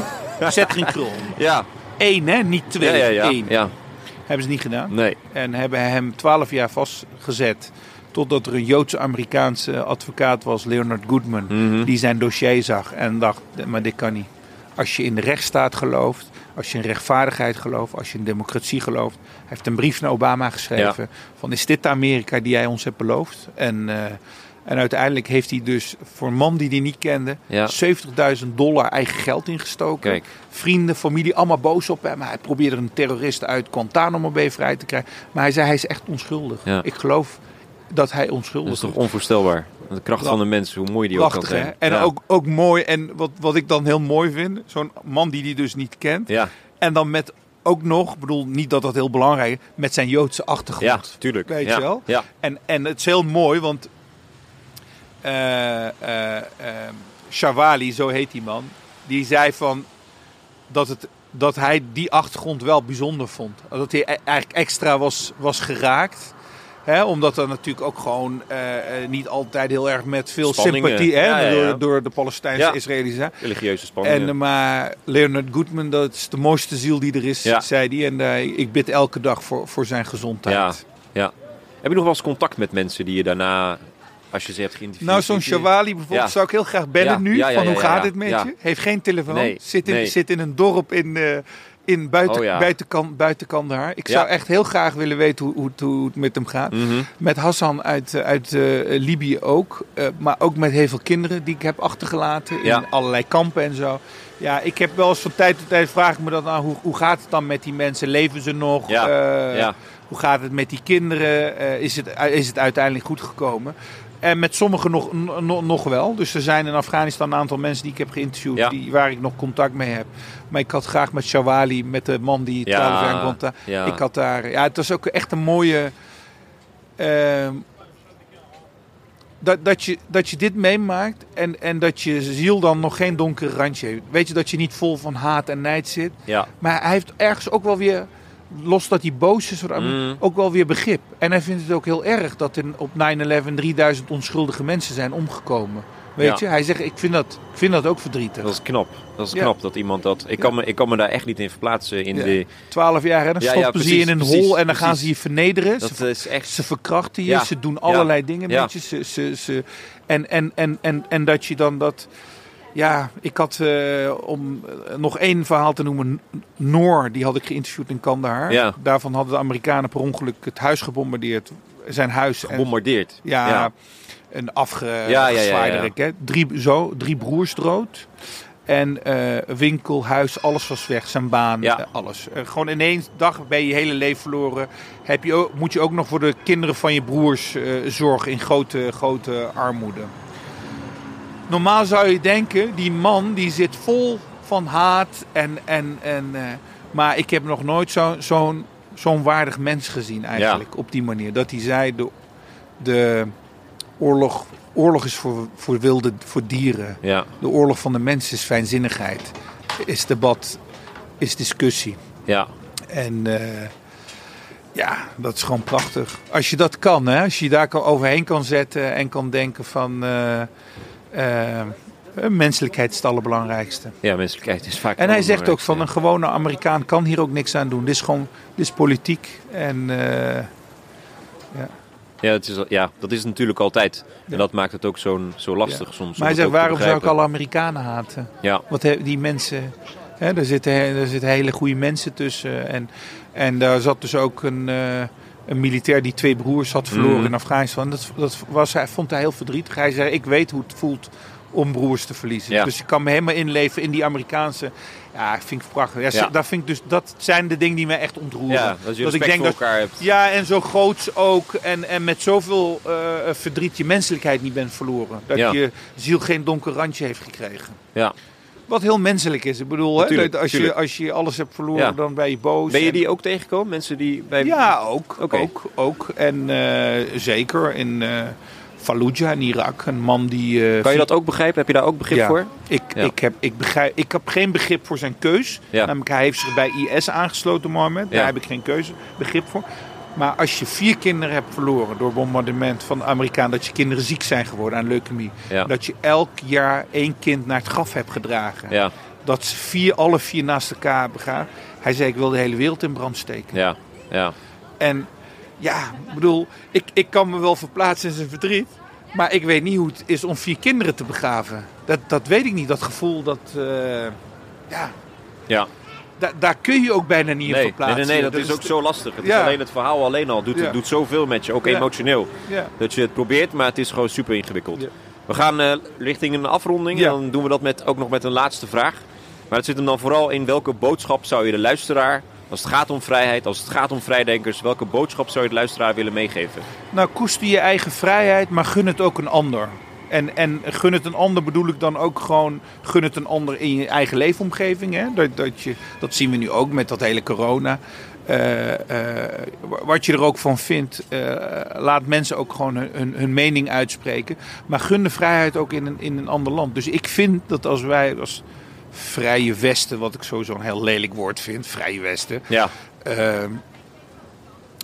zet er een krul onder. Ja. Eén, hè? Niet twee. Ja, ja, ja. Eén. ja. Hebben ze niet gedaan. Nee. En hebben hem twaalf jaar vastgezet. Totdat er een Joodse-Amerikaanse advocaat was, Leonard Goodman. Mhm. Die zijn dossier zag en dacht, maar dit kan niet. Als je in de rechtsstaat gelooft, als je in rechtvaardigheid gelooft, als je in democratie gelooft. Hij heeft een brief naar Obama geschreven van is dit de Amerika die jij ons hebt beloofd? En, eh, en uiteindelijk heeft hij dus voor een man die hij niet kende Ja. 70.000 dollar eigen geld ingestoken. Kijk. Vrienden, familie, allemaal boos op hem. Hij probeerde een terrorist uit Guantanamo Bay vrij te krijgen. Maar hij zei hij is echt onschuldig. Ja. Ik geloof dat hij Dat onschuldig is toch onvoorstelbaar. De kracht van de mens, hoe mooi die ook kan hè? zijn. En ja. ook, ook mooi. En wat, wat ik dan heel mooi vind, zo'n man die die dus niet kent. Ja, En dan met ook nog, ik bedoel niet dat dat heel belangrijk is, met zijn Joodse achtergrond. ja tuurlijk. Weet ja. je wel? Ja, En, en het is heel mooi, want eh, Shawali, zo heet die man, die zei van dat, het, dat hij die achtergrond wel bijzonder vond. Dat hij e- eigenlijk extra was, was geraakt. Hè, omdat er natuurlijk ook gewoon eh, eh, niet altijd heel erg met veel Spanningen. sympathie hè, Ja, ja, ja. Door, door de Palestijnse. Israëli's. Hè. religieuze spanning. En, maar Leonard Goodman, dat is de mooiste ziel die er is, zei hij. En eh, ik bid elke dag voor, voor zijn gezondheid. ja, ja. Heb je nog wel eens contact met mensen die je daarna, als je ze hebt geïnterviewd... Nou, zo'n Shawali bijvoorbeeld Ja. zou ik heel graag bellen Ja, nu. ja, van hoe gaat het met je? Heeft geen telefoon. Nee, Zit, in, nee. zit in een dorp in, in buiten, Oh, ja. buitenkant, buiten Kandahar. Ik Ja. zou echt heel graag willen weten hoe, hoe, het- hoe het met hem gaat. Mhm. Met Hassan uit, eh, uit eh, Libië ook. Eh, maar ook met heel veel kinderen die ik heb achtergelaten. In allerlei kampen en zo. Ja, ik heb wel eens van tijd tot tijd vraag ik me dat nou, hoe, hoe gaat het dan met die mensen? Leven ze nog? Ja, ja. Hoe gaat het met die kinderen? Is, het, is het uiteindelijk goed gekomen? En met sommigen nog, nog, nog wel. Dus er zijn in Afghanistan een aantal mensen die ik heb geïnterviewd, Ja. die, waar ik nog contact mee heb. Maar ik had graag met Shawali, met de man die 12 Ja, in Guantanamo. ja. Ik had daar, ja, het was ook echt een mooie. ehm, dat, dat, je, dat je dit meemaakt en, en dat je ziel dan nog geen donkere randje heeft. Weet je dat je niet vol van haat en nijd zit. Ja, Maar hij heeft ergens ook wel weer, los dat hij boos is, Amer- Mm. ook wel weer begrip. En hij vindt het ook heel erg dat in, op 9-11 3000 onschuldige mensen zijn omgekomen. Weet Ja. je, hij zegt, ik vind dat, ik vind dat ook verdrietig. dat is knap. Dat is Ja. knap dat iemand dat... Ik kan, me, ik kan me daar echt niet in verplaatsen in Ja. de... 12 jaar, hè, dan stoppen ze je in een precies, hol en dan gaan ze je vernederen. Dat Ze, is echt... ze verkrachten je, ze doen allerlei dingen met je. Ze, ze, ze, en, en, en, en, en dat je dan dat... Ja, ik had eh, om eh, nog één verhaal te noemen. Noor, die had ik geïnterviewd in Kandahar. Ja. Daarvan hadden de Amerikanen per ongeluk het huis gebombardeerd. Zijn huis. En, Gebombardeerd. ja, Ja. een afgezwaaide Ja. Drie, zo, drie broers dood. En eh, winkel, huis, alles was weg. Zijn baan, Ja. alles. Gewoon in één dag ben je je hele leven verloren. Heb je ook, moet je ook nog voor de kinderen van je broers zorgen in grote, grote armoede. Normaal zou je denken, die man die zit vol van haat. En, en, en, eh, maar ik heb nog nooit zo- zo'n zo'n waardig mens gezien eigenlijk. Op die manier. Dat hij zei, de, de oorlog, oorlog is voor, voor wilde, voor dieren. Ja, De oorlog van de mens is fijnzinnigheid. Is debat, is discussie. ja. En eh, ja, dat is gewoon prachtig. Als je dat kan, hè? als je je daar kan overheen kan zetten en kan denken van... eh, menselijkheid is het allerbelangrijkste. Ja, menselijkheid is vaak... En hij zegt ook van ja. een gewone Amerikaan kan hier ook niks aan doen. Dit is gewoon, dit is politiek. En eh, Ja, het is, ja, dat is natuurlijk altijd. Ja. En dat maakt het ook zo'n, zo lastig soms. om maar hij zegt, waarom zou ik alle Amerikanen haten? Ja, Want die mensen, hè, er, zitten, er zitten hele goede mensen tussen. En, en daar zat dus ook een, eh, een militair die twee broers had verloren Mhm. in Afghanistan. Dat, dat was, hij vond hij heel verdrietig. Hij zei, ik weet hoe het voelt om broers te verliezen. Ja. Dus ik kan me helemaal inleven in die Amerikaanse... Ja, ik vind het prachtig. Ja, Ja. Dat, vind ik dus, dat zijn de dingen die mij echt ontroeren. ja dat je Dat ik denk voor dat- elkaar hebt. Ja, en zo groots ook. En, en met zoveel eh, verdriet je menselijkheid niet bent verloren. Dat Ja. je ziel geen donker randje heeft gekregen. Ja. Wat heel menselijk is. Ik bedoel, hè, als, je, als je alles hebt verloren, Ja. dan ben je boos. Ben je En- die ook tegengekomen? Mensen die bij... Ja, ook. Ook, ook. En eh, zeker in eh Fallujah in Irak. Een man die... eh, Kan je dat ook begrijpen? Heb je daar ook begrip Ja. voor? Ik, Ja. ik, heb, ik, begrijp, ik heb geen begrip voor zijn keus. Namelijk, hij heeft zich bij IS aangesloten, Mohammed. Daar heb ik geen keuze, begrip voor. Maar als je vier kinderen hebt verloren door bombardement van de Amerikaan... dat je kinderen ziek zijn geworden aan leukemie... Ja. dat je elk jaar één kind naar het graf hebt gedragen... Ja, dat ze vier, alle vier naast elkaar begaan... Hij zei, ik wil de hele wereld in brand steken. ja, ja. En ja, ik bedoel, ik, ik kan me wel verplaatsen in zijn verdriet... maar ik weet niet hoe het is om vier kinderen te begraven. Dat, dat weet ik niet, dat gevoel, dat... eh, Ja, Ja. Da- daar kun je ook bijna niet in Nee, nee, verplaatsen. nee, nee, dat, is ook zo lastig. Het is alleen het verhaal alleen al doet, Ja. doet zoveel met je, ook Ja. emotioneel. Ja. Dat je het probeert, maar het is gewoon super ingewikkeld. We gaan eh, richting een afronding. Ja. Dan doen we dat met, ook nog met een laatste vraag. Maar het zit hem dan vooral in welke boodschap zou je de luisteraar, als het gaat om vrijheid, als het gaat om vrijdenkers, welke boodschap zou je de luisteraar willen meegeven? Nou, koester je eigen vrijheid, maar gun het ook een ander. En, en gun het een ander bedoel ik dan ook gewoon, gun het een ander in je eigen leefomgeving. Hè? Dat, dat, je, dat zien we nu ook met dat hele corona. Eh, eh, wat je er ook van vindt, eh, laat mensen ook gewoon hun, hun, hun mening uitspreken. Maar gun de vrijheid ook in een, in een ander land. Dus ik vind dat als wij als vrije Westen, wat ik sowieso een heel lelijk woord vind, vrije Westen. Ja, Ehm,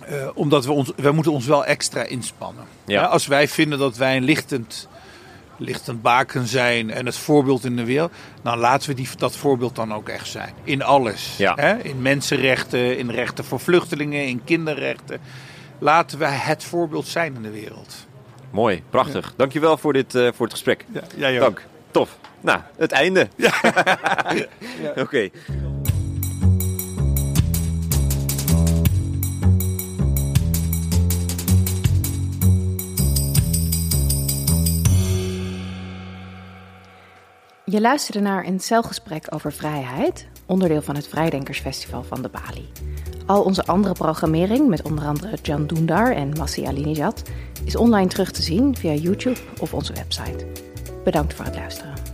eh, omdat we ons, wij moeten ons wel extra inspannen. Ja. Ja, als wij vinden dat wij een lichtend, lichtend baken zijn en het voorbeeld in de wereld, dan laten we die, dat voorbeeld dan ook echt zijn. In alles. Ja. Hè? In mensenrechten, in rechten voor vluchtelingen, in kinderrechten. Laten wij het voorbeeld zijn in de wereld. mooi, prachtig. Dankjewel voor, dit, eh, voor het gesprek. Ja, jij ook. Dank. Tof. Nou, het einde. Ja. Oké. Je luisterde naar een celgesprek over vrijheid, onderdeel van het Vrijdenkersfestival van de Bali. Al onze andere programmering, met onder andere Jan Doendar en Massi Alinejad, is online terug te zien via YouTube of onze website. Bedankt voor het luisteren.